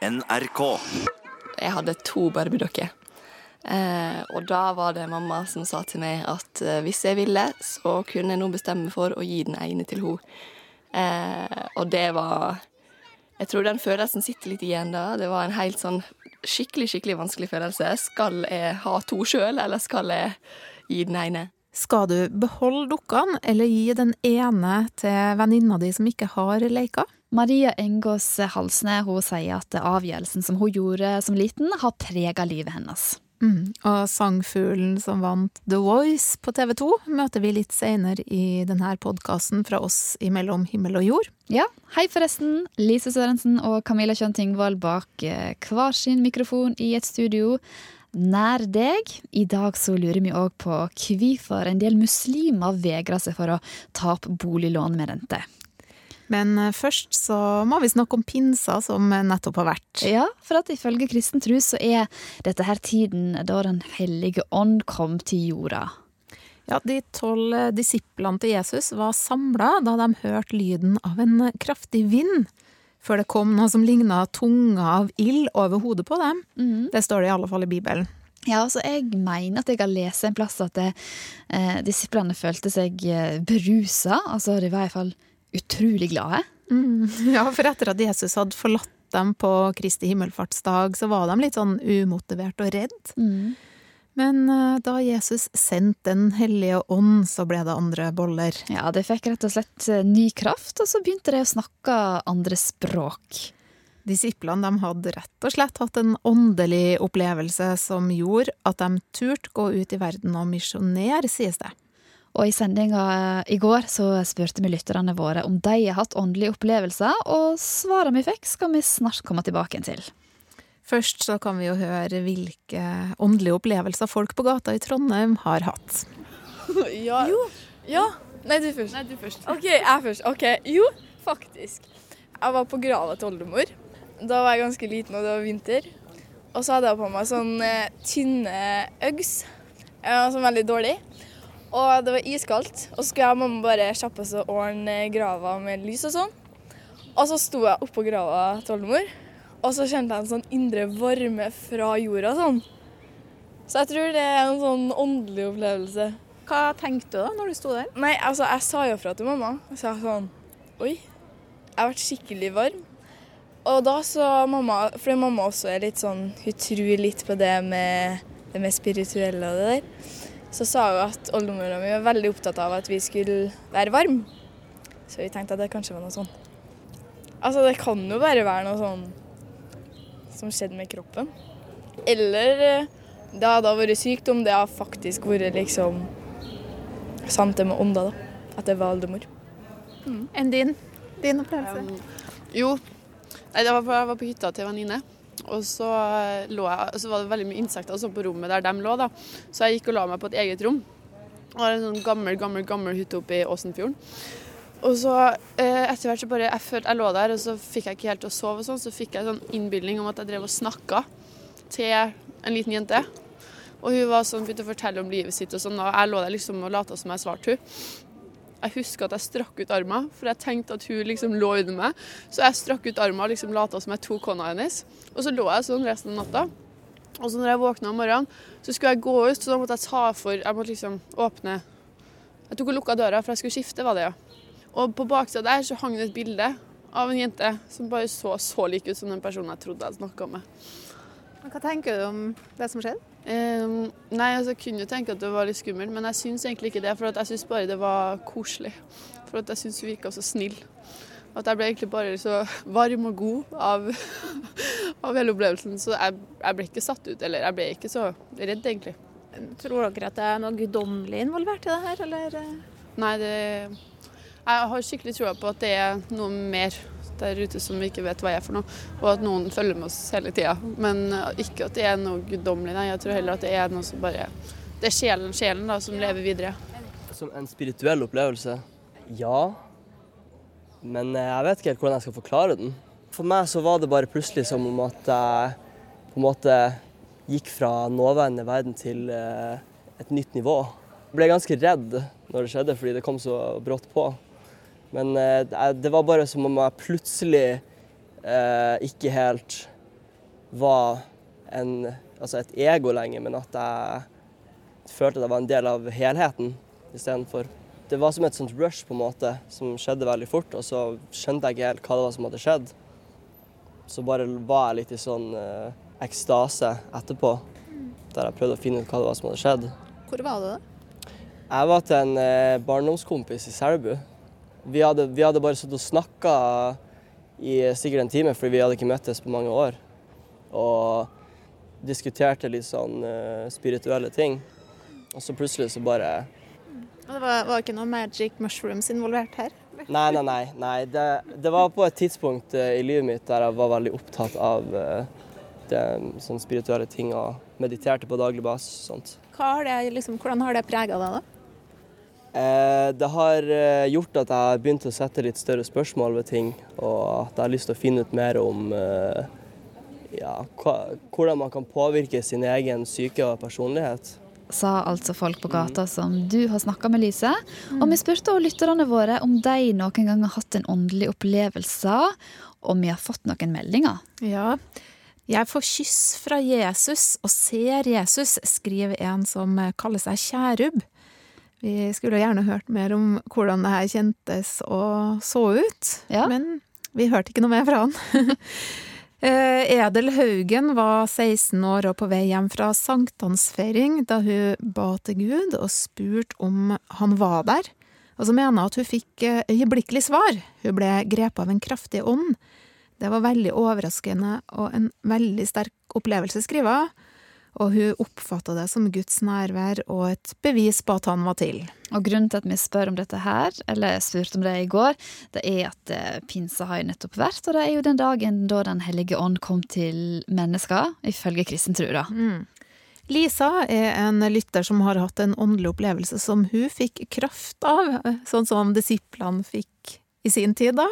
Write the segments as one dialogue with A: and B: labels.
A: NRK.
B: Jeg hadde to barbiedokker. Eh, og da var det mamma som sa til meg at eh, hvis jeg ville, så kunne jeg nå bestemme for å gi den ene til henne. Eh, og det var Jeg tror den følelsen sitter litt igjen da. Det var en helt sånn skikkelig, skikkelig vanskelig følelse. Skal jeg ha to sjøl, eller skal jeg gi den ene?
C: Skal du beholde dukkene, eller gi den ene til venninna di som ikke har leker?
D: Maria Engås Halsne hun sier at avgjørelsen som hun gjorde som liten, har prega livet hennes.
C: Mm. Og sangfuglen som vant The Voice på TV 2, møter vi litt seinere i denne podkasten fra oss i Mellom himmel og jord.
D: Ja, hei forresten. Lise Sørensen og Camilla Kjønn Tingvold bak eh, hver sin mikrofon i et studio nær deg. I dag så lurer vi òg på hvorfor en del muslimer vegrer seg for å ta opp boliglån med rente.
C: Men eh, først så må vi snakke om pinsa som nettopp har vært.
D: Ja, for at ifølge kristen tro så er dette her tiden da Den hellige ånd kom til jorda.
C: Ja, De tolv disiplene til Jesus var samla da de hørte lyden av en kraftig vind. Før det kom noe som ligna tunga av ild over hodet på dem. Det står det i alle fall i Bibelen.
D: Ja, altså Jeg mener at jeg har lest en plass at det, eh, disiplene følte seg eh, berusa. Altså, de var i hvert fall utrolig glade.
C: Mm. Ja, for etter at Jesus hadde forlatt dem på Kristi himmelfartsdag, så var de litt sånn umotivert og redd.
D: Mm.
C: Men eh, da Jesus sendte Den hellige ånd, så ble det andre boller.
D: Ja, de fikk rett og slett eh, ny kraft, og så begynte de å snakke andre språk.
C: Disiplene de hadde rett og slett hatt en åndelig opplevelse som gjorde at de turte gå ut i verden og misjonere, sies det.
D: Og i sendinga i går så spurte vi lytterne våre om de har hatt åndelige opplevelser, og svarene vi fikk skal vi snart komme tilbake til.
C: Først så kan vi jo høre hvilke åndelige opplevelser folk på gata i Trondheim har hatt.
E: Ja. Jo. Ja. Nei, du først. Nei, du først. OK, jeg først. Ok, Jo, faktisk. Jeg var på grava til oldemor. Da var jeg ganske liten, og det var vinter. Og så hadde jeg på meg sånne eh, tynne Uggs, ja, som var veldig dårlig. Og det var iskaldt. Og så skulle jeg og mamma bare kjappe oss og ordne grava med lys og sånn. Og så sto jeg oppå grava til oldemor, og så kjente jeg en sånn indre varme fra jorda sånn. Så jeg tror det er en sånn åndelig opplevelse.
C: Hva tenkte du da når du sto der?
E: Nei, altså, jeg sa jo fra til mamma. Jeg sa sånn Oi, jeg har vært skikkelig varm. Og da så mamma Fordi mamma også er litt sånn Hun tror litt på det med det med spirituelle og det der. Så sa hun at oldemora mi var veldig opptatt av at vi skulle være varme. Så vi tenkte at det kanskje var noe sånn. Altså, det kan jo bare være noe sånn som skjedde med kroppen. Eller eh, det hadde vært sykdom. Det hadde faktisk vært liksom sant det med ånda, da. At det var oldemor.
C: Enn din? Din opplevelse?
F: Jo, Nei, det var på, jeg var på hytta til en venninne. Og så, eh, lå jeg, så var det veldig mye insekter sånn på rommet der de lå. da. Så jeg gikk og la meg på et eget rom. Det var en sånn gammel gammel, gammel hytte oppe i Åsenfjorden. Og så eh, etter hvert så bare, jeg, følte, jeg lå der, og så fikk jeg ikke helt til å sove. og sånn, Så fikk jeg en sånn innbilning om at jeg drev og snakka til en liten jente. Og hun var sånn, begynte å fortelle om livet sitt, og sånn, og jeg lå der liksom og lata som jeg svarte henne. Jeg husker at jeg strakk ut armen, for jeg tenkte at hun liksom lå under meg. Så jeg strakk ut armen og liksom lata som jeg tok hånda hennes. Og så lå jeg sånn resten av natta. Og så når jeg våkna om morgenen, så skulle jeg gå ut, så da måtte jeg ta for Jeg måtte liksom åpne Jeg tok og lukka døra, for jeg skulle skifte, var det, ja. Og på baksida der så hang det et bilde av en jente som bare så så lik ut som den personen jeg trodde jeg snakka med.
C: Hva tenker du om det som skjedde?
F: Um, nei, altså, jeg kunne jo tenke at det var litt skummelt, men jeg syns egentlig ikke det. For at jeg syns bare det var koselig. For at jeg syns hun virka så snill. At jeg ble egentlig bare så varm og god av, av hele opplevelsen. Så jeg, jeg ble ikke satt ut, eller jeg ble ikke så redd, egentlig.
C: Tror dere at det er noe guddommelig involvert i det her, eller?
F: Nei, det Jeg har skikkelig troa på at det er noe mer der ute som vi ikke vet hva er for noe, og at noen følger med oss hele tida. Men uh, ikke at det er noe guddommelig, nei. Jeg tror heller at det er noe som bare Det er sjelen, sjelen da, som lever videre.
G: Som en spirituell opplevelse? Ja. Men eh, jeg vet ikke helt hvordan jeg skal forklare den. For meg så var det bare plutselig som om at jeg på en måte gikk fra nåværende verden til eh, et nytt nivå. Jeg ble ganske redd når det skjedde, fordi det kom så brått på. Men eh, det- var bare som om jeg plutselig eh, ikke helt var en, altså et ego lenger, men at jeg følte at jeg var en del av helheten istedenfor. Det var som et sånt rush på en måte, som skjedde veldig fort, og så skjønte jeg ikke helt hva det var som hadde skjedd. Så bare var jeg litt i sånn eh, ekstase etterpå, der jeg prøvde å finne ut hva det var som hadde skjedd.
C: Hvor var du da?
G: Jeg var til en eh, barndomskompis i Selbu. Vi hadde, vi hadde bare sittet og snakka i sikkert en time, fordi vi hadde ikke møttes på mange år. Og diskuterte litt sånn uh, spirituelle ting. Og så plutselig så bare
C: Det var, var ikke noe magic mushrooms involvert her?
G: Nei, nei, nei. nei. Det, det var på et tidspunkt eh, i livet mitt der jeg var veldig opptatt av eh, det, sånn spirituelle ting og mediterte på daglig basis og sånt.
C: Hva har det, liksom, hvordan har det prega deg, da?
G: Eh, det har eh, gjort at jeg har begynt å sette litt større spørsmål ved ting, og at jeg har lyst til å finne ut mer om eh, ja, hvordan man kan påvirke sin egen syke og personlighet.
D: Sa altså folk på gata som du har snakka med, Lise. Og vi spurte også lytterne våre om de noen gang har hatt en åndelig opplevelse, og vi har fått noen meldinger.
C: Ja. Jeg får kyss fra Jesus og ser Jesus, skriver en som kaller seg Kjærub. Vi skulle gjerne hørt mer om hvordan det her kjentes og så ut,
D: Ja.
C: men vi hørte ikke noe mer fra han. Eh, Edel Haugen var 16 år og på vei hjem fra sankthansfeiring da hun ba til Gud og spurte om han var der. Og så mener hun at hun fikk eh, øyeblikkelig svar. Hun ble grepet av en kraftig ånd. Det var veldig overraskende og en veldig sterk opplevelse, skriver hun. Og hun oppfatta det som Guds nærvær og et bevis på at han var til.
D: Og grunnen til at vi spør om dette her, eller spurte om det i går, det er at eh, pinsa har jo nettopp vært, og det er jo den dagen da Den hellige ånd kom til mennesker, ifølge kristen tro, da.
C: Lisa er en lytter som har hatt en åndelig opplevelse som hun fikk kraft av, sånn som disiplene fikk i sin tid, da.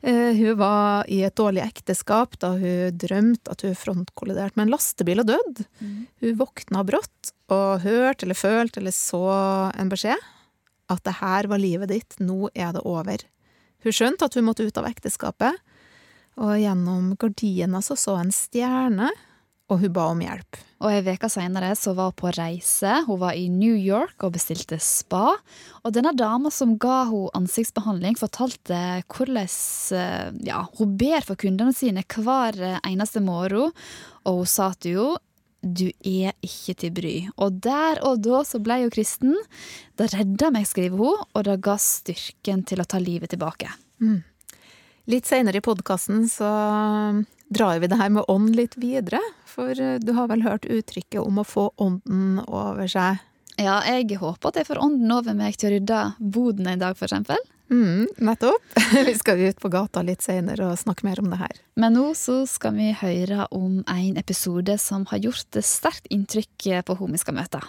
C: Eh, Hun var i et dårlig ekteskap da hun drømte at hun frontkolliderte med en lastebil og døde. Hun våkna brått og hørte eller følte eller så en beskjed. At det her var livet ditt, nå er det over. Hun skjønte at hun måtte ut av ekteskapet, og gjennom gardina så så en stjerne, og hun ba om hjelp.
D: Og ei uke seinere så var hun på reise. Hun var i New York og bestilte spa. Og denne dama som ga henne ansiktsbehandling, fortalte hvordan eh, ja, hun ber for kundene sine hver eneste morgen. Og hun sa til henne du er ikke til bry. Og der og da så ble hun kristen. Det redda meg, skriver hun, og det ga styrken til å ta livet tilbake.
C: Litt senere i podkasten så drar vi det her med ånd litt videre, for eh, du har vel hørt uttrykket om å få ånden over seg?
D: Ja, jeg håper at jeg får ånden over meg til å rydde boden en dag, for eksempel.
C: Mm, nettopp. Vi skal ut på gata litt senere og snakke mer om det her.
D: Men nå så skal vi høre om en episode som har gjort sterkt inntrykk på hun vi skal møte.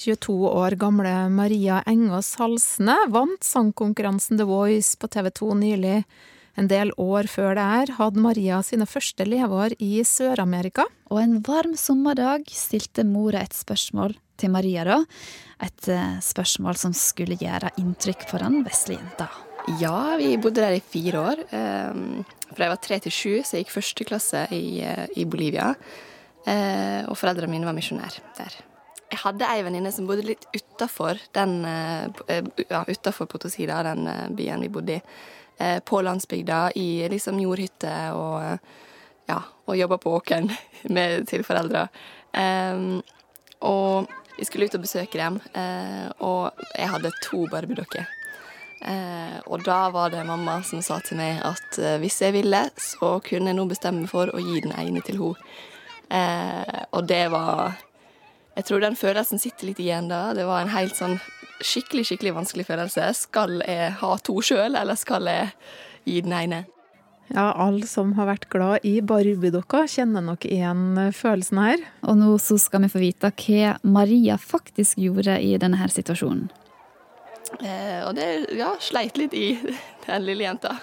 C: 22 år gamle Maria Engås Halsne vant sangkonkurransen The Voice på TV 2 nylig. En del år før det her hadde Maria sine første leveår i Sør-Amerika.
D: Og en varm sommerdag stilte mora et spørsmål til Maria, da. Et eh, spørsmål som skulle gjøre inntrykk på den vesle jenta.
B: Ja, vi bodde der i fire år. Um, fra jeg var tre til sju, så jeg gikk første klasse i, eh, i Bolivia. Eh, og foreldrene mine var misjonær der. Jeg hadde ei venninne som bodde litt utafor den ja, den byen vi bodde i. Eh, på landsbygda, i liksom jordhytte og eh, ja, og jobba på åkeren med, til foreldra. Um, og vi skulle ut og besøke dem, uh, og jeg hadde to barbiedokker. Uh, og da var det mamma som sa til meg at uh, hvis jeg ville, så kunne jeg nå bestemme for å gi den ene til henne. Og det var Jeg tror den følelsen sitter litt igjen da. Det var en helt sånn skikkelig, skikkelig vanskelig følelse. Skal jeg ha to sjøl, eller skal jeg gi den ene?
C: Ja, alle som har vært glad i Barbie-dokka, kjenner nok igjen eh, følelsen her.
D: Og nå så skal vi få vite hva Maria faktisk gjorde i denne her situasjonen.
B: Eh, og det ja, sleit litt i den lille jenta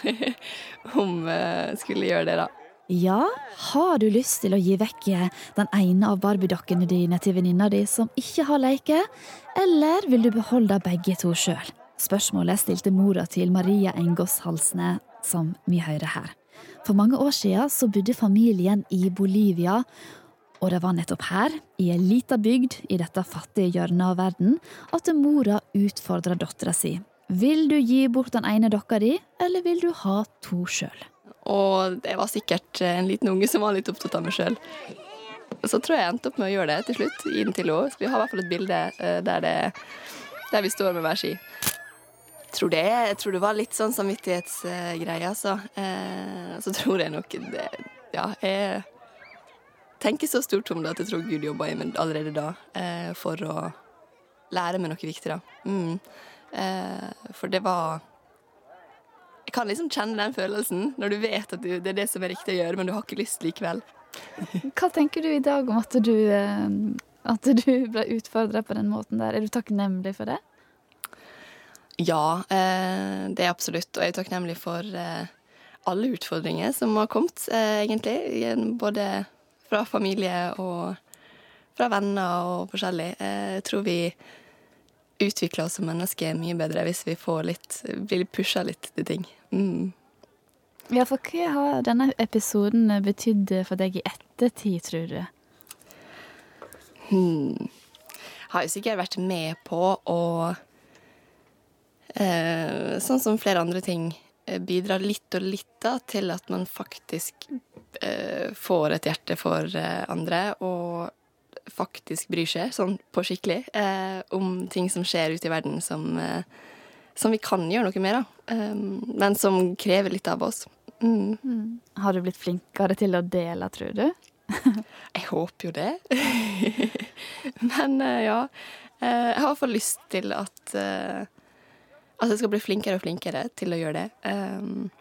B: om eh, skulle gjøre det, da.
D: Ja, har du lyst til å gi vekk den ene av barbiedokkene dine til venninna di som ikke har leike?» eller vil du beholde begge to sjøl? Spørsmålet stilte mora til Maria Engås Halsne, som vi hører her. For mange år siden så bodde familien i Bolivia, og det var nettopp her, i ei lita bygd i dette fattige hjørnet av verden, at mora utfordra dattera si. Vil du gi bort den ene dokka di, eller vil du ha to sjøl?
B: Og det var sikkert en liten unge som var litt opptatt av meg sjøl. Så tror jeg jeg endte opp med å gjøre det til slutt. Gi den til henne. Vi har i hvert fall et bilde eh, der, det, der vi står med hver ski. Jeg tror, det, jeg tror det var litt sånn samvittighetsgreie, altså. Eh, så tror jeg nok det Ja, jeg tenker så stort om det at jeg tror Gud jobba i meg allerede da eh, for å lære meg noe viktig, da. Mm. For det var Jeg kan liksom kjenne den følelsen når du vet at du, det er det som er riktig å gjøre, men du har ikke lyst likevel.
D: Hva tenker du i dag om at du, eh, at du ble utfordra på den måten der? Er du takknemlig for det?
B: Ja, eh, det er absolutt. Og jeg er takknemlig for eh, alle utfordringer som har kommet, egentlig. Både fra familie og fra venner og forskjellig. Jeg tror vi utvikler oss som mennesker mye bedre hvis vi får litt, blir pusha litt til ting. Mm.
D: Ja, for hva har denne episoden betydd for deg i ettertid, tror du?
B: Hmm. Har jo sikkert vært med på å eh, Sånn som flere andre ting bidrar bidra litt og litt da, til at man faktisk eh, får et hjerte for eh, andre og faktisk bryr seg, sånn på skikkelig, eh, om ting som skjer ute i verden som, eh, som vi kan gjøre noe med, da. men som krever litt av oss. Mm.
D: Har du blitt flinkere til å dele, tror du?
B: Jeg håper jo det. Men eh, ja. Eh, jeg har i hvert fall lyst til at eh, At jeg skal bli flinkere og flinkere til å gjøre det. Um,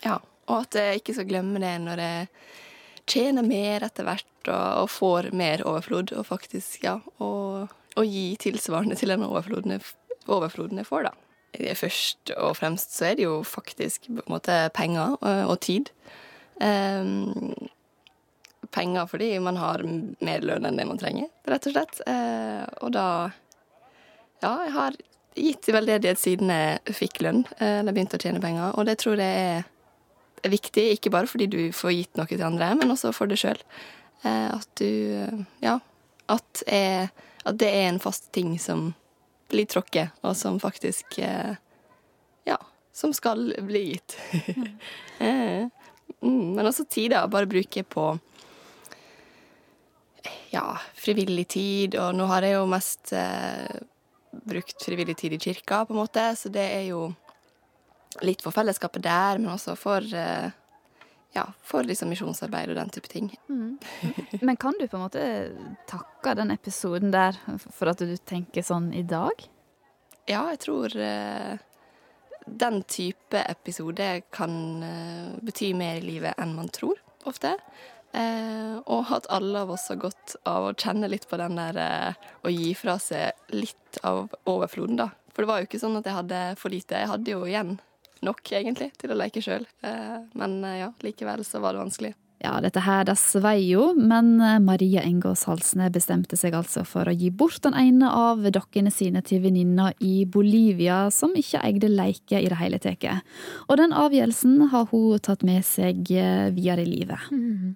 B: ja. Og at jeg ikke skal glemme det når jeg tjener mer etter hvert og, og får mer overflod. Og faktisk, ja, og, og gi tilsvarende til den overfloden jeg, overfloden jeg får, da. Først og fremst så er det jo faktisk på en måte penger og, og tid. Um, penger fordi man har mer lønn enn det man trenger, rett og slett. Uh, og da Ja, jeg har gitt i veldedighet siden jeg fikk lønn, eh, eller begynte å tjene penger, og det tror jeg er, viktig, ikke bare fordi du får gitt noe til andre, men også for deg sjøl. Eh, at du Ja. At, er, at det er en fast ting som blir tråkket, og som faktisk eh, Ja, som skal bli gitt. mm. men også tid, da. Bare bruke på ja, frivillig tid, og nå har jeg jo mest eh, brukt frivillig tid i kirka, på en måte, så det er jo litt for fellesskapet der, men også for eh, ja, for liksom misjonsarbeid og den type ting.
D: Mm. Men kan du på en måte takke den episoden der for at du tenker sånn i dag?
B: Ja, jeg tror uh, den type episode kan uh, bety mer i livet enn man tror, ofte. Uh, og at alle av oss har godt av å kjenne litt på den der å gi fra seg litt av overfloden, da. For det var jo ikke sånn at jeg hadde for lite. Jeg hadde jo igjen nok, egentlig, til å leke sjøl. Eh, men eh, ja, likevel så var det vanskelig.
D: Ja, dette her det svei jo, men eh, Maria Engås Halsne bestemte seg altså for å gi bort den ene av dokkene sine til venninna i Bolivia som ikke eide leike i det hele tatt. Og den avgjørelsen har hun tatt med seg videre i livet.
C: Mm.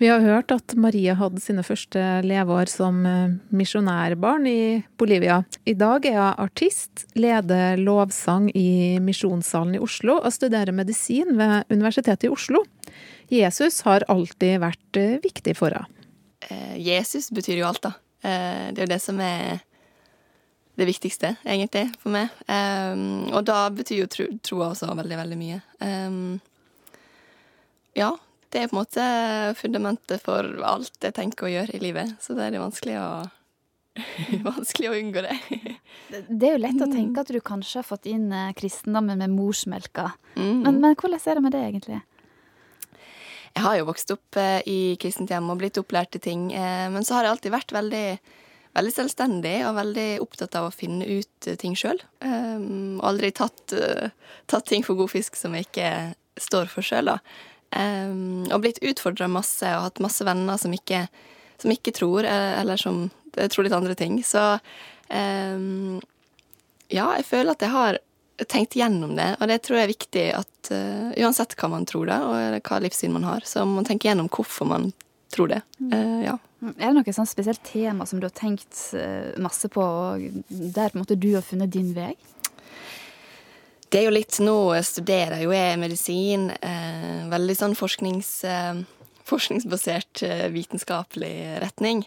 C: Vi har hørt at Maria hadde sine første leveår som eh, misjonærbarn i Bolivia. I dag er hun artist, leder lovsang i Misjonssalen i Oslo og studerer medisin ved Universitetet i Oslo. Jesus har alltid vært eh, viktig for henne.
B: Jesus betyr jo alt, da. Det er jo det som er det viktigste, egentlig, for meg. og da betyr jo troa også veldig, veldig mye. ja, det er på en måte fundamentet for alt jeg tenker å gjøre i livet. Så det er det vanskelig å, vanskelig å unngå det.
D: det er jo lett å tenke at du kanskje har fått inn eh, kristendommen med morsmelka. Mm. Men, men, hvordan er det med det, egentlig?
B: Jeg har jo vokst opp eh, i kristent hjem og blitt opplært i ting. Eh, men så har jeg alltid vært veldig, veldig selvstendig og veldig opptatt av å finne ut ting sjøl. Um, aldri tatt, uh, tatt ting for god fisk som jeg ikke står for sjøl, da. Um, og blitt utfordra masse og hatt masse venner som ikke, som ikke tror, eh, eller som tror litt andre ting. Så um, ja, jeg føler at jeg har tenkt gjennom det, og det tror jeg er viktig at uh, uansett hva man tror, da, og hva livssyn man har, så må man tenke gjennom hvorfor man tror det. Uh, ja.
D: Er det noe sånn spesielt tema som du har tenkt masse på, og der på en måte du har funnet din vei?
B: Det er jo litt Nå studerer jo jeg medisin. veldig sånn forsknings, forskningsbasert vitenskapelig retning.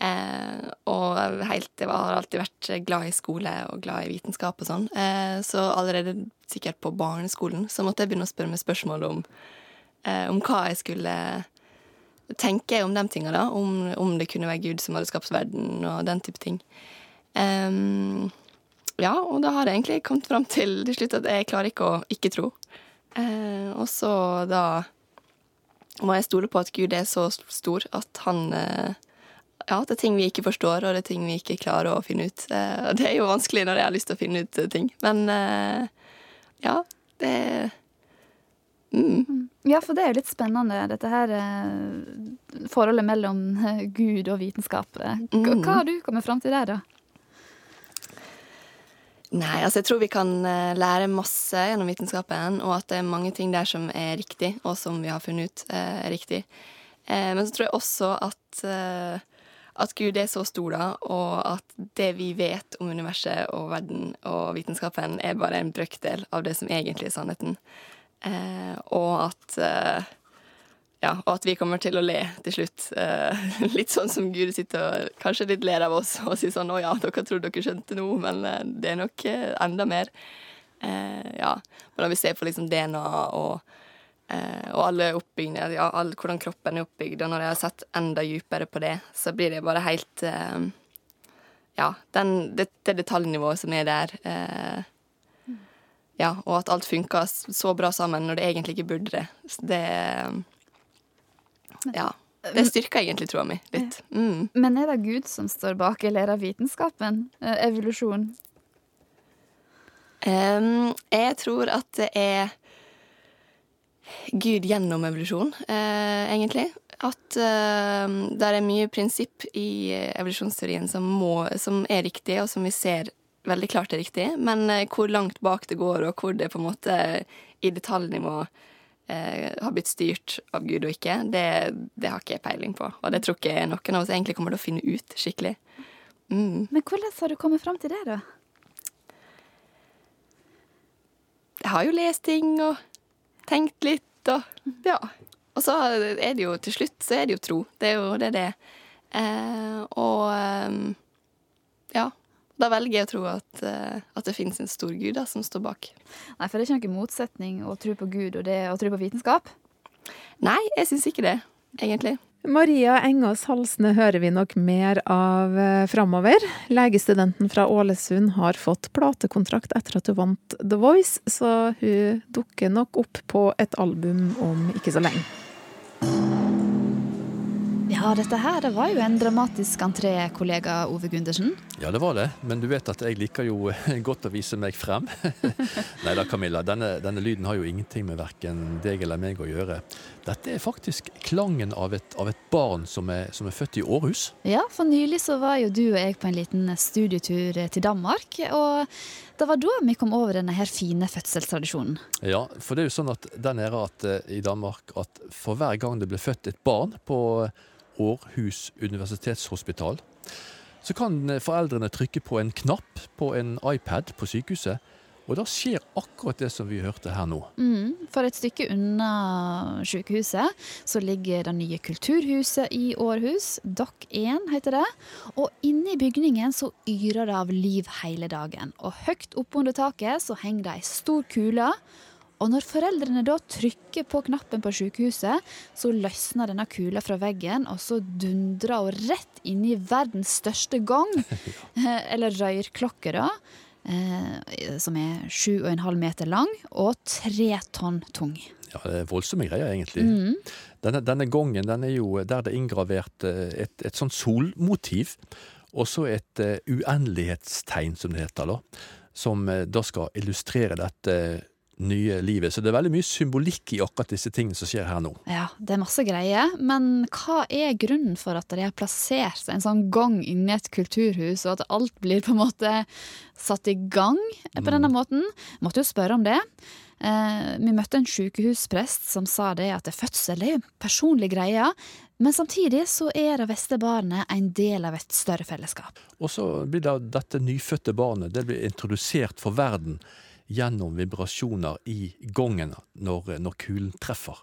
B: Eh, og helt, jeg har alltid vært glad i skole og glad i vitenskap og sånn. Eh, så allerede sikkert på barneskolen så måtte jeg begynne å spørre meg spørsmål om, eh, om hva jeg skulle tenke om de tinga, da. Om, om, det kunne være Gud som hadde skapt verden og den type ting. Ja, og da har jeg egentlig kommet fram til til slutt at jeg klarer ikke å ikke tro. Eh, og så da må jeg stole på at Gud er så stor at han eh, ja, det er ting vi ikke forstår, og det er ting vi ikke klarer å finne ut. Eh, det er jo vanskelig når jeg har lyst til å finne ut eh, ting. Men eh, ja, det
D: mm. Ja, for det er jo litt spennende, dette her forholdet mellom Gud og vitenskap. Mm. Hva har du kommet fram til der, da?
B: Nei, altså jeg tror vi kan lære masse gjennom vitenskapen, og at det er mange ting der som er riktig, og som vi har funnet ut er riktig. Men så tror jeg også at at Gud er så stor, da, og at det vi vet om universet og verden og vitenskapen, er bare en brøkdel av det som egentlig er sannheten. Eh, og at eh, ja, og at vi kommer til å le til slutt. Eh, litt sånn som Gud sitter og kanskje litt ler av oss og sier sånn 'Å ja, dere trodde dere skjønte noe, men eh, det er nok eh, enda mer'. Eh, ja. Men når vi ser på liksom DNA og Eh, og alle oppbyggene, ja, all, hvordan kroppen er oppbygd. Og når jeg har sett enda dypere på det, så blir det bare helt Ja, den, det, det, detaljnivået som er der. Ja, og at alt funker så bra sammen når det egentlig ikke burde det. Det Ja. Det styrker egentlig troa mi litt. Mm.
D: Men er det Gud som står bak, eller er det vitenskapen? Eh, evolusjon?
B: Um, jeg tror at det er Gud gjennom evolusjon, uh, egentlig. At uh, det er mye prinsipp i evolusjonsteorien som, må, som, er riktig, og som vi ser veldig klart er riktig, men uh, hvor langt bak det går, og hvor det på en måte i detaljnivå eh, har blitt styrt av Gud og ikke, det, det, har ikke jeg peiling på. Og det tror ikke noen av oss egentlig kommer til å finne ut skikkelig.
D: Mm. Men hvordan har du kommet fram til det, da?
B: Jeg har jo lest ting og tenkt litt og Ja. Og så er det jo til slutt så er det jo tro. Det er jo det det er. Eh, og eh, ja. Da velger jeg å tro at, eh, at det finnes en stor gud da, som står bak.
D: Nei, For det er ikke noen motsetning å tro på Gud og det å tro på vitenskap?
B: Nei, jeg syns ikke det, egentlig.
C: Maria Engås Halsne hører vi nok mer av eh, framover. Legestudenten fra Ålesund har fått platekontrakt etter at hun vant The Voice, så hun dukker nok opp på et album om ikke så lenge.
D: Ja, dette her det var jo en dramatisk entré, kollega Ove Gundersen.
A: Ja, det var det. Men du vet at jeg liker jo godt å vise meg frem. Nei da, Camilla. Denne, denne, lyden har jo ingenting med verken deg eller meg å gjøre. Dette er faktisk klangen av et, av et barn som er, som er, født i Århus.
D: Ja, for nylig så var jo du og jeg på en liten studietur til Danmark. Og det var da vi kom over denne her fine fødselstradisjonen.
A: Ja, for det er jo sånn at der nede at, eh, i Danmark at for hver gang det ble født et barn på Århus universitetshospital, så kan foreldrene trykke på en knapp på en iPad på sykehuset. Og da skjer akkurat det som vi hørte her nå.
D: Mm, for et stykke unna sykehuset så ligger det nye kulturhuset i Århus. Dokk 1 heter det. Og inne i bygningen så yrer det av liv hele dagen. Og høyt oppunder taket så henger det ei stor kule. Og når foreldrene da trykker på knappen på sykehuset, så løsner denne kula fra veggen, og så dundrer hun rett inn i verdens største gong, eller røyrklokke, da. Eh, som er 7,5 meter lang og 3 tonn tung.
A: Ja, det er voldsomme greier, egentlig. Mm. Denne, denne, gongen den er jo der det er inngravert eh, et, et sånt solmotiv, og så et uh, uendelighetstegn, som det heter. da, Som uh, da skal illustrere dette nye livet. Så det er veldig mye symbolikk i akkurat disse tingene som skjer her nå.
D: Ja, det er masse greier, men hva er grunnen for at de har plassert en sånn gang inni et kulturhus, og at alt blir på en måte satt i gang på denne måten? Måtte jo spørre om det. Eh, vi møtte en sykehusprest som sa det at fødsel er jo personlig greie, men samtidig så er det vesle barnet en del av et større fellesskap.
A: Og så blir da dette nyfødte barnet det blir introdusert for verden gjennom vibrasjoner i gongen når, når kulen treffer.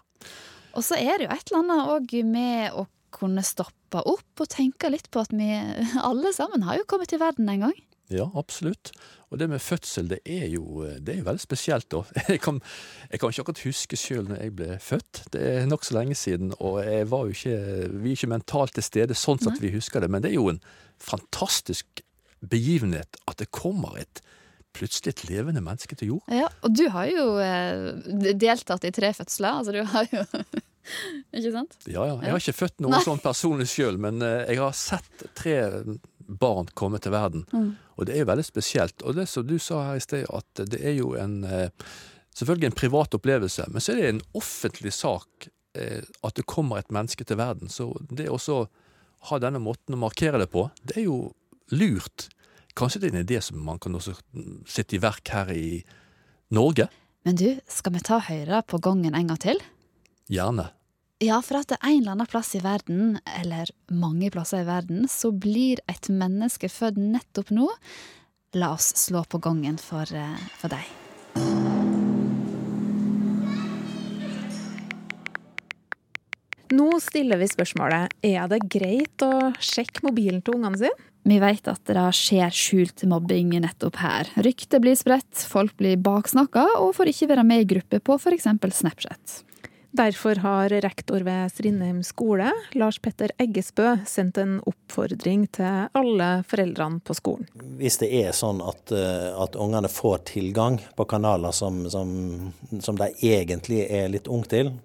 D: Og så er det jo et eller annet òg med å kunne stoppe opp og tenke litt på at vi alle sammen har jo kommet til verden en gang.
A: Ja, absolutt. Og det med fødsel, det er jo, det er veldig spesielt, da. Jeg kan, jeg kan ikke akkurat huske sjøl når jeg ble født. Det er nokså lenge siden, og ikke, vi er ikke mentalt til stede sånn at vi husker det. Men det er jo en fantastisk begivenhet at det kommer et plutselig et levende menneske til jord.
D: Ja, og du har jo eh, deltatt i tre fødsler, altså du har jo Ikke sant?
A: Ja, ja. Jeg har ikke født noen sånn personlig sjøl, men eh, jeg har sett tre barn komme til verden.
D: Mm.
A: Og det er jo veldig spesielt. Og det som du sa her i sted, at det er jo en eh, Selvfølgelig en privat opplevelse, men så er det en offentlig sak eh, at det kommer et menneske til verden. Så det å ha denne måten å markere det på, det er jo lurt. Kanskje det er en idé som man kan også sitte i verk her i Norge?
D: Men du, skal vi ta Høyre på gangen en gang til?
A: Gjerne.
D: Ja, for at det er en eller annen plass i verden, eller mange plasser i verden, så blir et menneske født nettopp nå. La oss slå på gangen for, eh, for deg.
C: Nå stiller vi spørsmålet er det greit å sjekke mobilen til ungene sine.
D: Vi vet at det skjer skjult mobbing nettopp her. Rykter blir spredt, folk blir baksnakka og får ikke være med i gruppe på f.eks. Snapchat.
C: Derfor har rektor ved Strindheim skole, Lars Petter Eggesbø, sendt en oppfordring til alle foreldrene på skolen.
H: Hvis det er sånn at, eh, at ungene får tilgang på kanaler som, som, som de egentlig er litt unge til,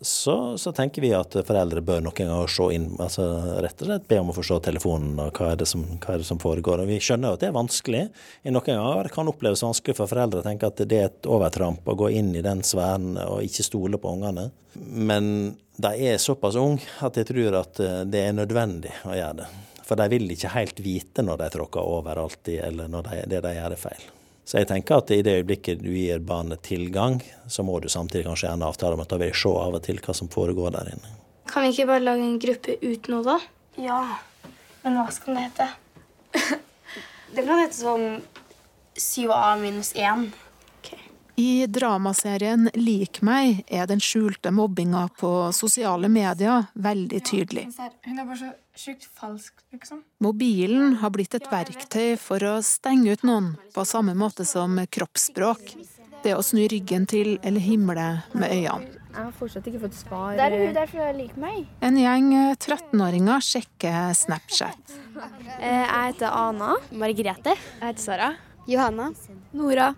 H: så, så, tenker vi at foreldre bør noen ganger se inn, altså rett og slett be om å se telefonen og hva er det som, er det som foregår. Og Vi skjønner jo at det er vanskelig. I noen ganger det kan oppleves vanskelig for foreldre å tenke at det er et overtramp å gå inn i den sfæren og ikke stole på ungene. Men de er såpass unge at jeg tror at eh, det er nødvendig å gjøre det. For de vil ikke helt vite når de tråkker over alltid, eller når de, det de gjør er feil. Så jeg tenker at i det øyeblikket du gir barnet tilgang, så må du samtidig kanskje gjerne avtale om at da vil jeg se av og til hva som foregår der inne.
I: Kan vi ikke bare lage en gruppe uten noe, da?
J: Ja, men hva skal den hete? den kan hete sånn 7A minus 1.
C: I dramaserien Lik meg er den skjulte mobbinga på sosiale medier veldig tydelig.
J: Hun er bare så sjukt falsk, liksom.
C: Mobilen har blitt et verktøy for å stenge ut noen, på samme måte som kroppsspråk. Det å snu ryggen til eller himle med øynene.
J: Jeg har fortsatt ikke fått svar. Der er hun derfor jeg liker meg.
C: En gjeng 13-åringer sjekker Snapchat.
J: Jeg heter Ana. Margrethe. Jeg heter Sara. Johanna. Nora.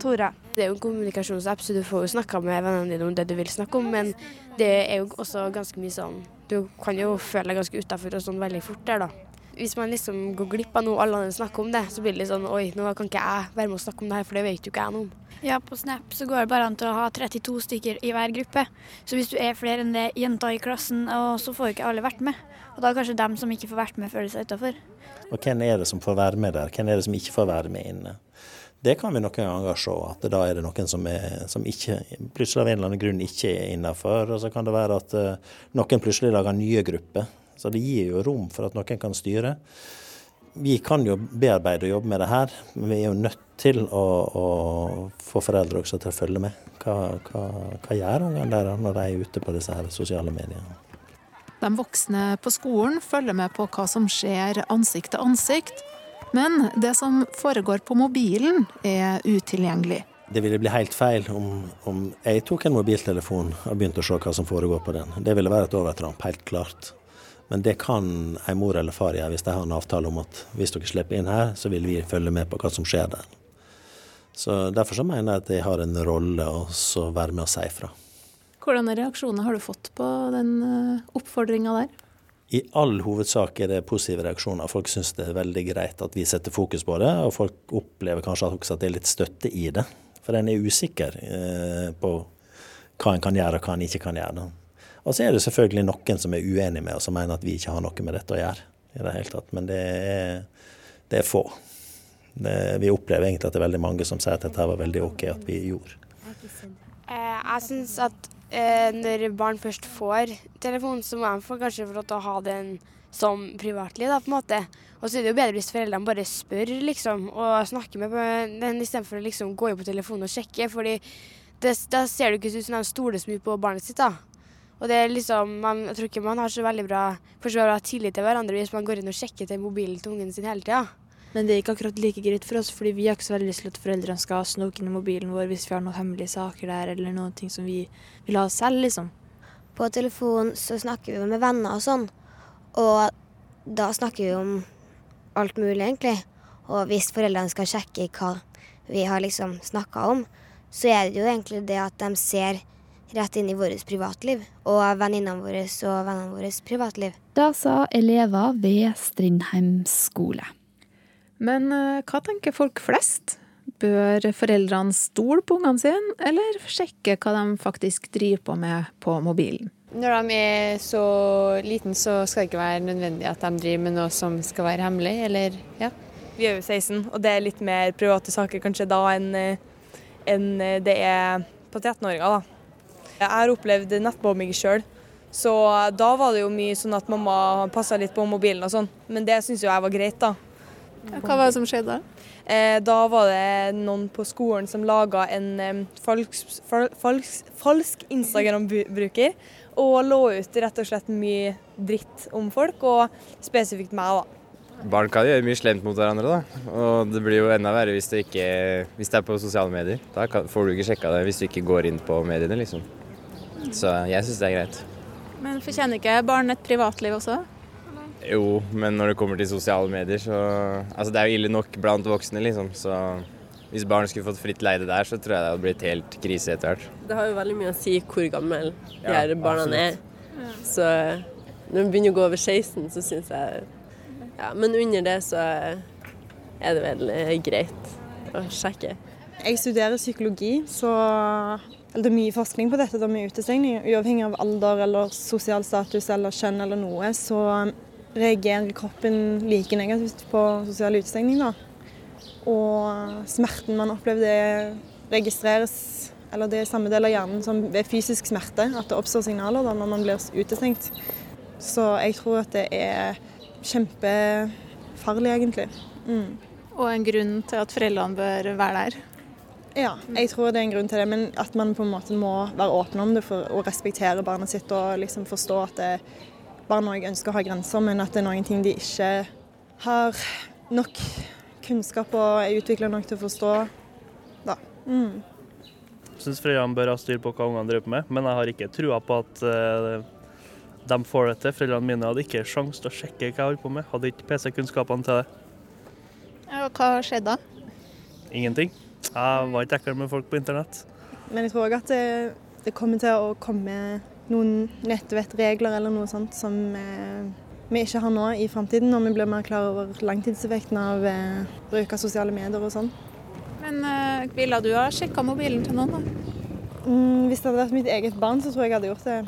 J: Tora. Det er jo en kommunikasjonsapp, så du får jo snakka med vennene dine om det du vil snakke om, men det er jo også ganske mye sånn Du kan jo føle deg ganske utafor og sånn veldig fort der, da. Hvis man liksom går glipp av noe alle andre snakker om det, så blir det litt sånn Oi, nå kan ikke jeg være med og snakke om det her, for det vet jo ikke jeg noe om.
I: Ja, på Snap så går det bare an til å ha 32 stykker i hver gruppe. Så hvis du er flere enn det jenter i klassen, og så får ikke alle vært med. Og da er kanskje dem som ikke får vært med, føler seg utafor.
H: Og hvem er det som får være med der? Hvem er det som ikke får være med inne? Det kan vi noen ganger se, at da er det noen som, er, som ikke, plutselig av en eller annen grunn ikke er innafor. Og så kan det være at uh, noen plutselig lager nye grupper. Så det gir jo rom for at noen kan styre. Vi kan jo bearbeide og jobbe med det her, men vi er jo nødt til å, å få foreldre også til å følge med. Hva, hva, hva gjør ungene der når de er ute på disse her sosiale mediene?
C: De voksne på skolen følger med på hva som skjer ansikt til ansikt, men det som foregår på mobilen, er utilgjengelig.
H: Det ville bli helt feil om, om, jeg tok en mobiltelefon og begynte å se hva som foregår på den. Det ville være et overtramp, helt klart. Men det kan en mor eller far gjøre hvis de har en avtale om at hvis dere slipper inn her, så vil vi følge med på hva som skjer der. Så Derfor så mener jeg at jeg har en rolle å være med og si fra.
C: Hvordan reaksjoner har du fått på den eh, oppfordringa der?
H: I all hovedsak er det positive reaksjoner. Folk syns det er veldig greit at vi setter fokus på det, og folk opplever kanskje også at det er litt støtte i det. For en er usikker eh, på hva en kan gjøre og hva en ikke kan gjøre. Og så er det selvfølgelig noen som er uenig med oss og mener at vi ikke har noe med dette å gjøre. i det hele tatt. Men det er, det er få. Det, vi opplever egentlig at det er veldig mange som sier at dette var veldig OK at vi gjorde.
J: Jeg syns at eh, når barn først får telefon, så må de kanskje få lov til å ha den som privatliv, da, på en måte. Og så er det jo bedre hvis foreldrene bare spør, liksom, og snakker med den istedenfor å liksom gå inn på telefonen og sjekke. fordi det, da ser det ikke ut som de stoler så mye på barnet sitt. da. Og det er liksom, man, Jeg tror ikke man har så veldig bra, bra tillit til hverandre hvis man går inn og sjekker til mobilen til ungen sin hele tida.
K: Men det er ikke akkurat like greit for oss, fordi vi har ikke så veldig lyst til at foreldrene skal snoke inn i mobilen vår hvis vi har noen hemmelige saker der, eller noen ting som vi vil ha selv, liksom.
L: På telefon så snakker vi med venner og sånn, og da snakker vi om alt mulig, egentlig. Og hvis foreldrene skal sjekke hva vi har liksom snakka om, så er det jo egentlig det at de ser rett inn i vårt privatliv, og venninnene våre og vennene våre privatliv.
D: Det sa elever ved Strindheim skole.
C: Men uh, hva tenker folk flest? Bør foreldrene stole på ungene sine, eller sjekke hva de faktisk driver på med på mobilen?
M: Når de er så liten, så skal det ikke være nødvendig at de driver med noe som skal være hemmelig, eller ja.
N: Vi er jo 16, og det er litt mer private saker kanskje da enn, eh, enn det er på 13-åringer. da. Jeg har opplevd nettbombing sjøl, så da var det jo mye sånn at mamma passa litt på mobilen og sånn. Men det syns jo jeg var greit, da.
C: Hva var det som skjedde da?
N: Eh, da var det noen på skolen som laga en eh, falsk, falsk, falsk Instagram-bruker. Og lå ut rett og slett mye dritt om folk, og spesifikt meg, da.
O: Barn kan gjøre mye slemt mot hverandre, da. Og det blir jo enda verre hvis det, ikke, hvis det er på sosiale medier. Da kan, får du ikke sjekka det hvis du ikke går inn på mediene, liksom. Så jeg syns det er greit.
C: Men fortjener ikke barn et privatliv også?
O: Jo, men når det kommer til sosiale medier, så Altså, det er jo ille nok blant voksne, liksom. Så hvis barn skulle fått fritt leide der, så tror jeg det hadde blitt helt krise etter hvert.
P: Det har jo veldig mye å si hvor gammel de her ja, barna er. Så når de begynner å gå over 16, så syns jeg Ja, men under det så er det vel greit å sjekke.
Q: Jeg studerer psykologi, så det er mye forskning på dette med utestengning. Uavhengig av alder eller sosial status eller kjønn eller noe, så reagerer kroppen like negativt på sosial utestengning. Da. Og smerten man opplever, det registreres eller det er samme del av hjernen som ved fysisk smerte, at det oppstår signaler da når man blir utestengt. Så jeg tror at det er kjempefarlig, egentlig. Mm.
C: Og en grunn til at foreldrene bør være der?
Q: Ja, jeg tror det er en grunn til det. Men at man på en måte må være åpen om det for å respektere barnet sitt og liksom forstå at det, barn òg ønsker å ha grenser, men at det er noen ting de ikke har nok kunnskap og er utvikla nok til å forstå. Da. Mm.
R: Jeg syns foreldrene bør ha styr på hva ungene driver med, men jeg har ikke trua på at uh, de får det til. Foreldrene mine hadde ikke sjanse til å sjekke hva jeg holdt på med, hadde ikke PC-kunnskapene til det.
C: Ja, hva skjedde da?
R: Ingenting. Jeg var ikke ekkel med folk på internett.
Q: Men jeg tror òg at det, det kommer til å komme noen nettvettregler eller noe sånt som eh, vi ikke har nå i framtiden, når vi blir mer klar over langtidseffekten av eh, bruk av sosiale medier og sånn.
C: Men eh, ville du ha sjekka mobilen til noen, da?
Q: Mm, hvis det hadde vært mitt eget barn, så tror jeg jeg hadde gjort det.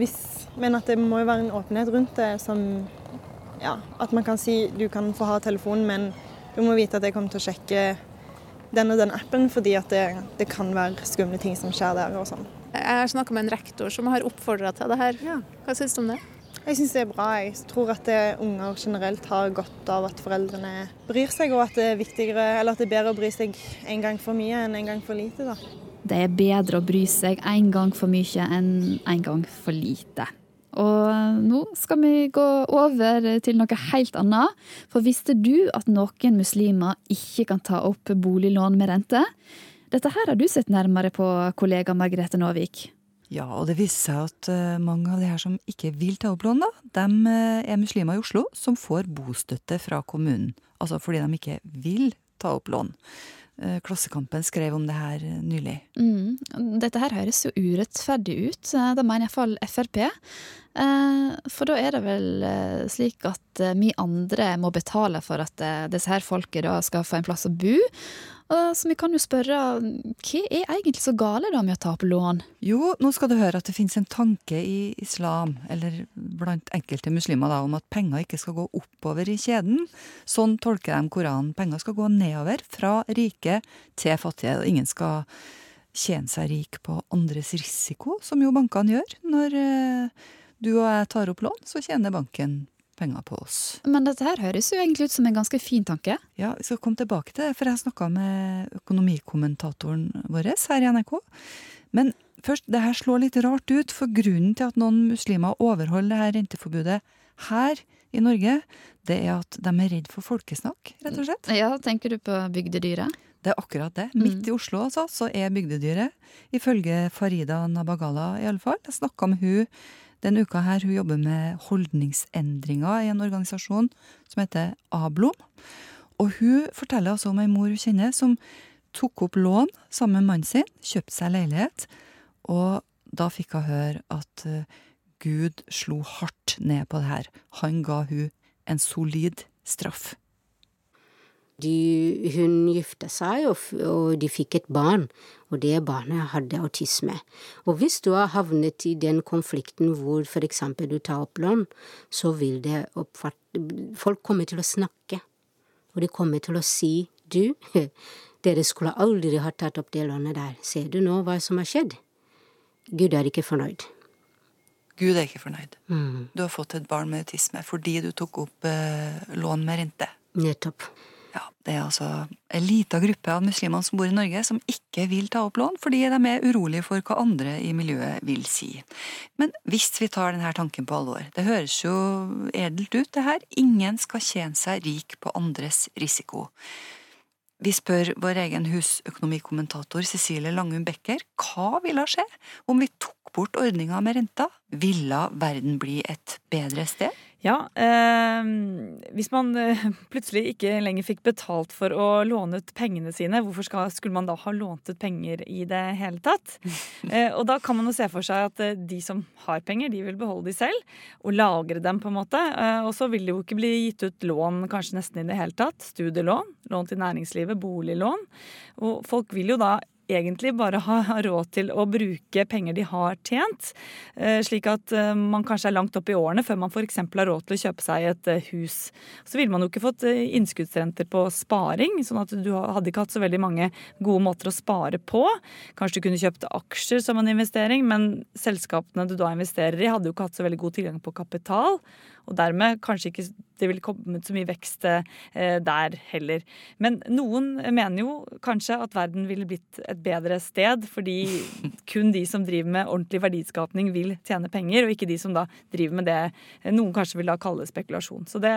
Q: Hvis, men at det må jo være en åpenhet rundt det som ja, At man kan si du kan få ha telefonen, men du må vite at jeg kommer til å sjekke den og den appen, fordi at det, det kan være skumle ting som skjer der og sånn.
C: Jeg har snakka med en rektor som har oppfordra til det her. Hva syns du om det?
Q: Jeg syns det er bra. Jeg tror at unger generelt har godt av at foreldrene bryr seg, og at det er, viktigere, eller at det er bedre å bry seg en gang for mye enn en gang for lite. Da.
D: Det er bedre å bry seg en gang for mye enn en gang for lite. Og nå skal vi gå over til noe helt annet. For visste du at noen muslimer ikke kan ta opp boliglån med rente? Dette her har du sett nærmere på, kollega Margrethe Nåvik.
S: Ja, og det viser seg at uh, mange av de her som ikke vil ta opp lån, da, de uh, er muslimer i Oslo som får bostøtte fra kommunen. Altså fordi de ikke vil ta opp lån. Uh, Klassekampen skrev om det her nylig.
D: Mm. Dette her høres jo urettferdig ut. Det mener iallfall Frp. For da er det vel slik at vi andre må betale for at disse her folket da skal få en plass å bo. Så vi kan jo spørre, hva er egentlig så gale da med å ta opp lån?
S: Jo, nå skal du høre at det finnes en tanke i islam, eller blant enkelte muslimer, da, om at penger ikke skal gå oppover i kjeden. Sånn tolker de Koranen. Penger skal gå nedover, fra rike til fattige. Og ingen skal tjene seg rik på andres risiko, som jo bankene gjør. Når eh, du og jeg tar opp lån, så tjener banken penger på oss.
D: Men dette her høres jo egentlig ut som en ganske fin tanke?
S: Ja, vi skal komme tilbake til det, for jeg snakka med økonomikommentatoren vår her i NRK. Men først, det her slår litt rart ut, for grunnen til at noen muslimer overholder det her renteforbudet her i Norge, det er at de er redd for folkesnakk, rett og slett.
D: Ja, tenker du på bygdedyret?
S: Det er akkurat det. Midt i Oslo altså, så er bygdedyret, ifølge Farida Nabagala i alle fall. Jeg snakka med hun den uka her. Hun jobber med holdningsendringer i en organisasjon som heter Ablom. Og hun forteller altså om ei mor hun kjenner som tok opp lån sammen med mannen sin, kjøpte seg leilighet, og da fikk hun høre at uh, Gud slo hardt ned på det her. Han ga hun en solid straff.
T: De, hun gifta seg, og, og, de fikk et barn, og det barnet hadde autisme. Og hvis du har havnet i den konflikten hvor for eksempel du tar opp lån, så vil det oppfatte Folk kommer til å snakke, og de kommer til å si du, dere skulle aldri ha tatt opp det lånet der, ser du nå hva som har skjedd? Gud er ikke fornøyd.
S: Gud er ikke fornøyd.
T: Mm.
S: Du har fått et barn med autisme fordi du tok opp eh, lån med rente.
T: Nettopp.
S: Ja, Det er altså en lita gruppe av muslimene som bor i Norge, som ikke vil ta opp lån fordi de er urolige for hva andre i miljøet vil si. Men hvis vi tar denne tanken på alvor, det høres jo edelt ut, det her. Ingen skal tjene seg rik på andres risiko. Vi spør vår egen husøkonomikommentator Cecilie Langum Becker hva ville skje om vi tok bort ordninga med renta? Ville verden bli et bedre sted?
U: Ja, eh, hvis man eh, plutselig ikke lenger fikk betalt for å låne ut pengene sine, hvorfor skal, skulle man da ha lånt ut penger i det hele tatt? Eh, og da kan man jo se for seg at eh, de som har penger, de vil beholde de selv og lagre dem, på en måte. Eh, og så vil det jo ikke bli gitt ut lån kanskje nesten i det hele tatt. Studielån, lån til næringslivet, boliglån. Og folk vil jo da egentlig bare har råd til å bruke penger de har tjent. Eh, slik at eh, man kanskje er langt opp i årene før man f.eks. har råd til å kjøpe seg et eh, hus. Så ville man jo ikke fått innskuddsrenter på sparing, sånn at du hadde ikke hatt så veldig mange gode måter å spare på. Kanskje du kunne kjøpt aksjer som en investering, men selskapene du da investerer i, hadde jo ikke hatt så veldig god tilgang på kapital. Og dermed kanskje ikke det ville kommet så mye vekst eh, der heller. Men noen mener jo kanskje at verden ville blitt et bedre sted, fordi kun de som driver med ordentlig verdiskapning vil tjene penger, og ikke de som da driver med det noen kanskje vil da kalle spekulasjon. Så det,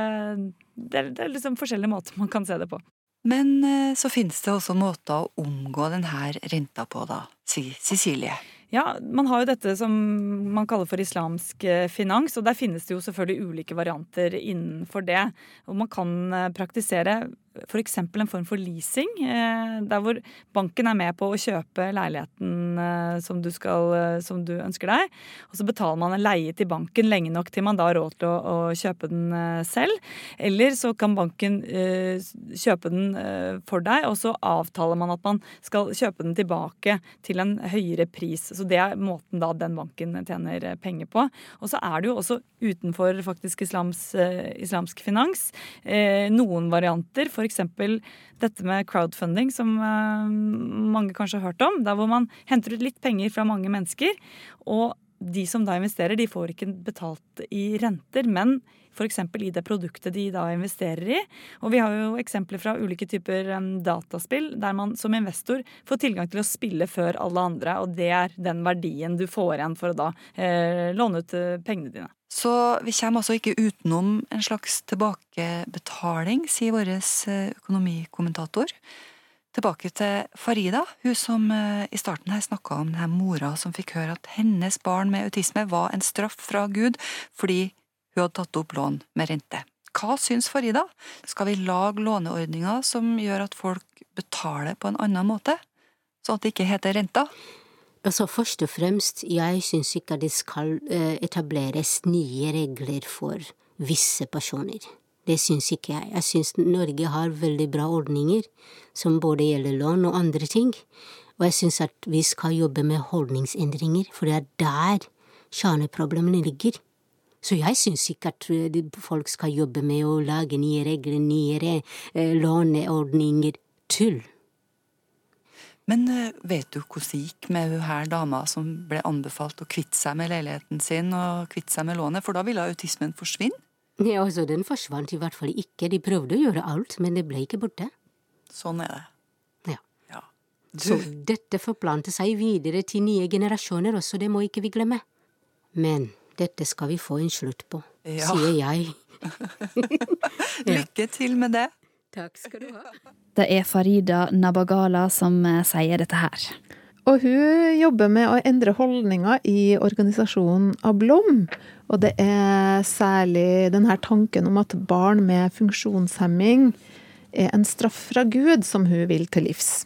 U: det, er, det er liksom forskjellige måter man kan se det på.
S: Men eh, så finnes det også måter å omgå denne renta på, da, sier Cecilie.
U: Ja, man har jo dette som man kaller for islamsk eh, finans, og der finnes det jo selvfølgelig ulike varianter innenfor det. Og man kan eh, praktisere f.eks. en form for leasing, eh, der hvor banken er med på å kjøpe leiligheten eh, som du, skal, eh, som du ønsker deg. Og så betaler man en leie til banken lenge nok til man da har råd til å, å kjøpe den selv. Eller så kan banken kjøpe den for deg, og så avtaler man at man skal kjøpe den tilbake til en høyere pris. Så det er måten da den banken tjener penger på. Og så er det jo også utenfor faktisk islams, islamsk finans noen varianter. For F.eks. dette med crowdfunding, som eh, mange kanskje har hørt om. Der hvor man henter ut litt penger fra mange mennesker. Og de som da investerer, de får ikke betalt i renter, men f.eks. i det produktet de da investerer i. Og vi har jo eksempler fra ulike typer dataspill der man som investor får tilgang til å spille før alle andre, og det er den verdien du får igjen for å da eh, låne ut eh, pengene dine.
S: Så vi kommer altså ikke utenom en slags tilbakebetaling, sier vår eh, økonomikommentator. Tilbake til Farida, hun som eh, i starten her snakka om denne mora som fikk høre at hennes barn med autisme var en straff fra Gud fordi hun hadde tatt opp lån med rente. Hva syns Farida? Skal vi lage låneordninger som gjør at folk betaler på en annen måte, sånn at det ikke heter renta?
T: Altså Først og fremst, jeg syns ikke det skal eh, etableres nye regler for visse personer. Det syns ikke jeg. Jeg syns Norge har veldig bra ordninger, som både gjelder lån og andre ting. Og jeg syns at vi skal jobbe med holdningsendringer, for det er der kjerneproblemene ligger. Så jeg syns ikke at eh, folk skal jobbe med å lage nye regler, nye eh, låneordninger. Tull.
S: Men eh, vet du hvordan det gikk med hun her dama som ble anbefalt å kvitte seg med leiligheten sin og kvitte seg med lånet, for da ville autismen forsvinne?
T: Ja, altså, den forsvant i hvert fall ikke. De prøvde å gjøre alt, men det ble ikke borte.
S: Sånn er det.
T: Ja. Så dette forplanter seg videre til nye generasjoner også, det må ikke vi glemme. Men dette skal vi få en slutt på,
S: Ja.
T: sier jeg.
S: Lykke til med det.
T: Takk skal du ha.
D: Det er Farida Nabagala som eh, sier dette her.
C: Og hun jobber med å endre holdninger i organisasjonen Ablom. Og det er særlig denne tanken om at barn med funksjonshemming er en straff fra Gud som hun vil til livs.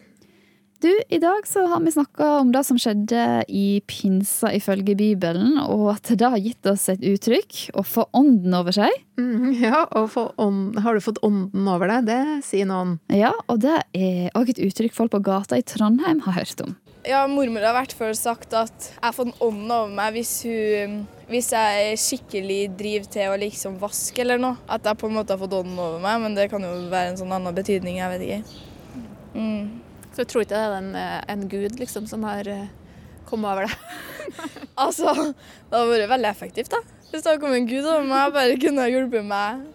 D: Du, I dag så har vi snakka om det som skjedde i pinsa ifølge Bibelen, og at det har gitt oss et uttrykk å få ånden over seg.
C: Mm, ja, og få ånd, har du fått ånden over deg? Det sier noen.
D: Ja, og det er òg et uttrykk folk på gata i Trondheim har hørt om.
E: Ja, mormor har i hvert fall sagt at jeg har fått ånden over meg hvis, hun, hvis jeg skikkelig driver til å liksom vaske eller noe. At jeg på en måte har fått ånden over meg, men det kan jo være en sånn annen betydning, jeg vet ikke. Mm.
V: Så jeg tror ikke det er en, en gud liksom, som har eh, kommet over deg?
E: Altså, det hadde vært veldig effektivt, da. Hvis det hadde kommet en gud over meg bare kunne ha hjulpet meg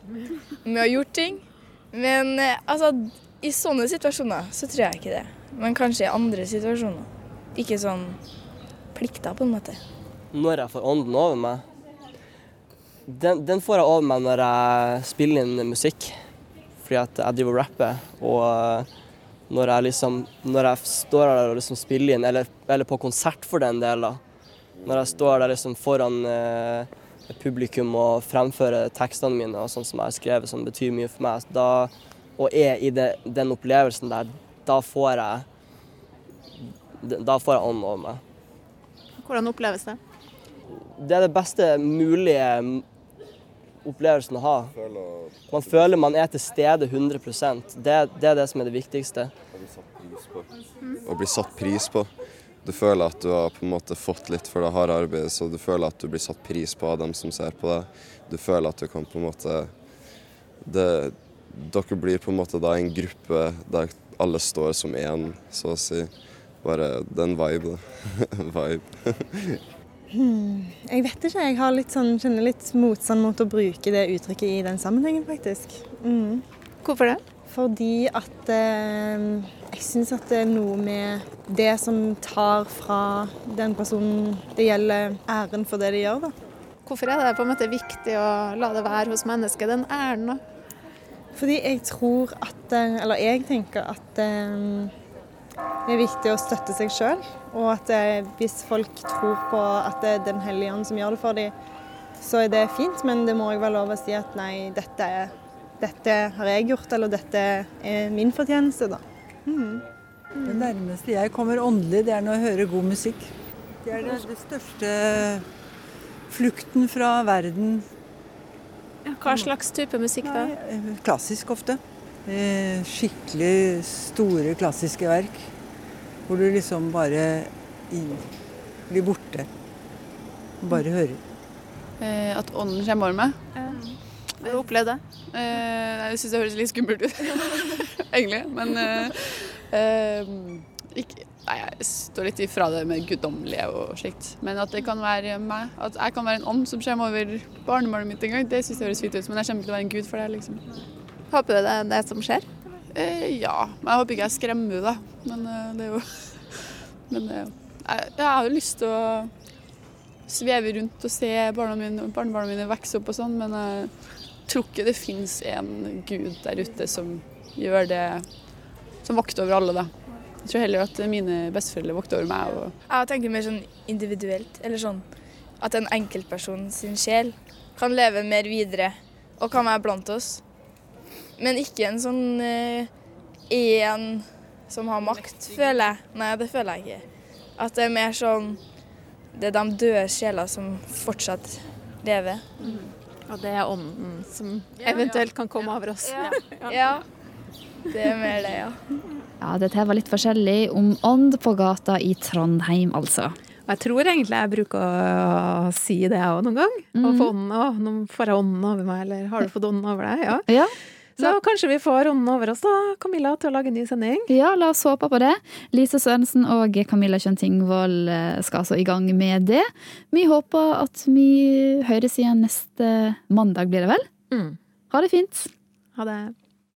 E: med å gjøre ting. Men eh, altså, i sånne situasjoner så tror jeg ikke det. Men kanskje i andre situasjoner. Ikke sånn plikter, på en måte.
G: Når jeg får ånden over meg den, den får jeg over meg når jeg spiller inn musikk. Fordi at jeg driver og rapper. Og eh, når jeg liksom Når jeg står der og liksom spiller inn, eller, eller på konsert for den del, da. Når jeg står der liksom foran eh, publikum og fremfører tekstene mine og sånn som jeg har skrevet som betyr mye for meg, da, og er i det, den opplevelsen der, da får jeg Da får jeg ånden over meg.
V: Hvordan oppleves det?
G: Det er det beste mulige opplevelsen å ha. Man føler man er til stede 100 Det, det er det som er det viktigste.
W: Å bli satt pris på. Du føler at du har på en måte fått litt for det harde arbeidet, så du føler at du blir satt pris på av dem som ser på deg. Du føler at du kan på en måte det, Dere blir på en måte da en gruppe der alle står som én, så å si. Bare er vibe, da. Vibe.
Q: Hmm, jeg vet ikke. Jeg har litt sånn, kjenner litt motstand mot å bruke det uttrykket i den sammenhengen, faktisk. Mm.
V: Hvorfor det?
Q: Fordi at eh, jeg syns at det er noe med det som tar fra den personen det gjelder, æren for det de gjør, da.
V: Hvorfor er det på en måte viktig å la det være hos mennesket, den æren? da?
Q: Fordi jeg tror at eh, Eller jeg tenker at eh, det er viktig å støtte seg sjøl. Og at eh, hvis folk tror på at det er Den hellige ånd som gjør det for dem, så er det fint. Men det må òg være lov å si at nei, dette, er, dette har jeg gjort, eller dette er min fortjeneste, da. Mm.
X: Det nærmeste jeg kommer åndelig, det er når jeg hører god musikk. Det er det, det største flukten fra verden.
V: Hva slags type musikk da?
X: Klassisk ofte. Eh, Skikkelig store klassiske verk. Hvor du liksom bare inn, blir borte. Bare hører.
F: Eh, at ånden kommer over meg.
V: Har du opplevd det?
F: Eh, jeg syns det høres litt skummelt ut, egentlig. Men eh, eh, ikke, nei, jeg står litt ifra det med guddommelige og slikt. Men at det kan være meg, at jeg kan være en ånd som kommer over barnebarnet mitt en gang, det syns jeg høres fint ut. Men jeg kommer ikke til å være en gud for det, liksom.
V: Håper du det er det som skjer?
F: Eh, ja. Jeg håper ikke jeg skremmer henne, da. Men eh, det er jo Men eh, jeg, jeg har jo lyst til å sveve rundt og se barna mine, barnebarna mine vokse opp og sånn, men jeg tror ikke det finnes en gud der ute som gjør det Som vokter over alle, da. Jeg tror heller at mine besteforeldre vokter over meg. Og
E: Jeg tenker mer sånn individuelt, eller sånn at en enkeltperson sin sjel kan leve mer videre og kan være blant oss. Men ikke en sånn én som har makt, føler jeg. Nei, det føler jeg ikke. At det er mer sånn Det er de døde sjeler som fortsatt lever.
Y: Og det er ånden som eventuelt kan komme over oss.
Z: Ja. Det er mer det, ja.
D: Ja, dette var litt forskjellig om ånd på gata i Trondheim, altså.
C: Og jeg tror egentlig jeg bruker å si det jeg òg noen gang. Og få ånden, å, nå får jeg ånden over meg, eller har du fått ånden over deg? Ja.
D: Ja.
C: Så kanskje vi får ånden over oss da, Camilla, til å lage en ny sending?
D: Ja, la oss håpe på det. Lise Sørensen og Camilla Kjøntingvold eh, skal altså i gang med det. Vi håper at vi høres igjen neste mandag, blir det vel?
C: Mm.
D: Ha det fint.
C: Ha det.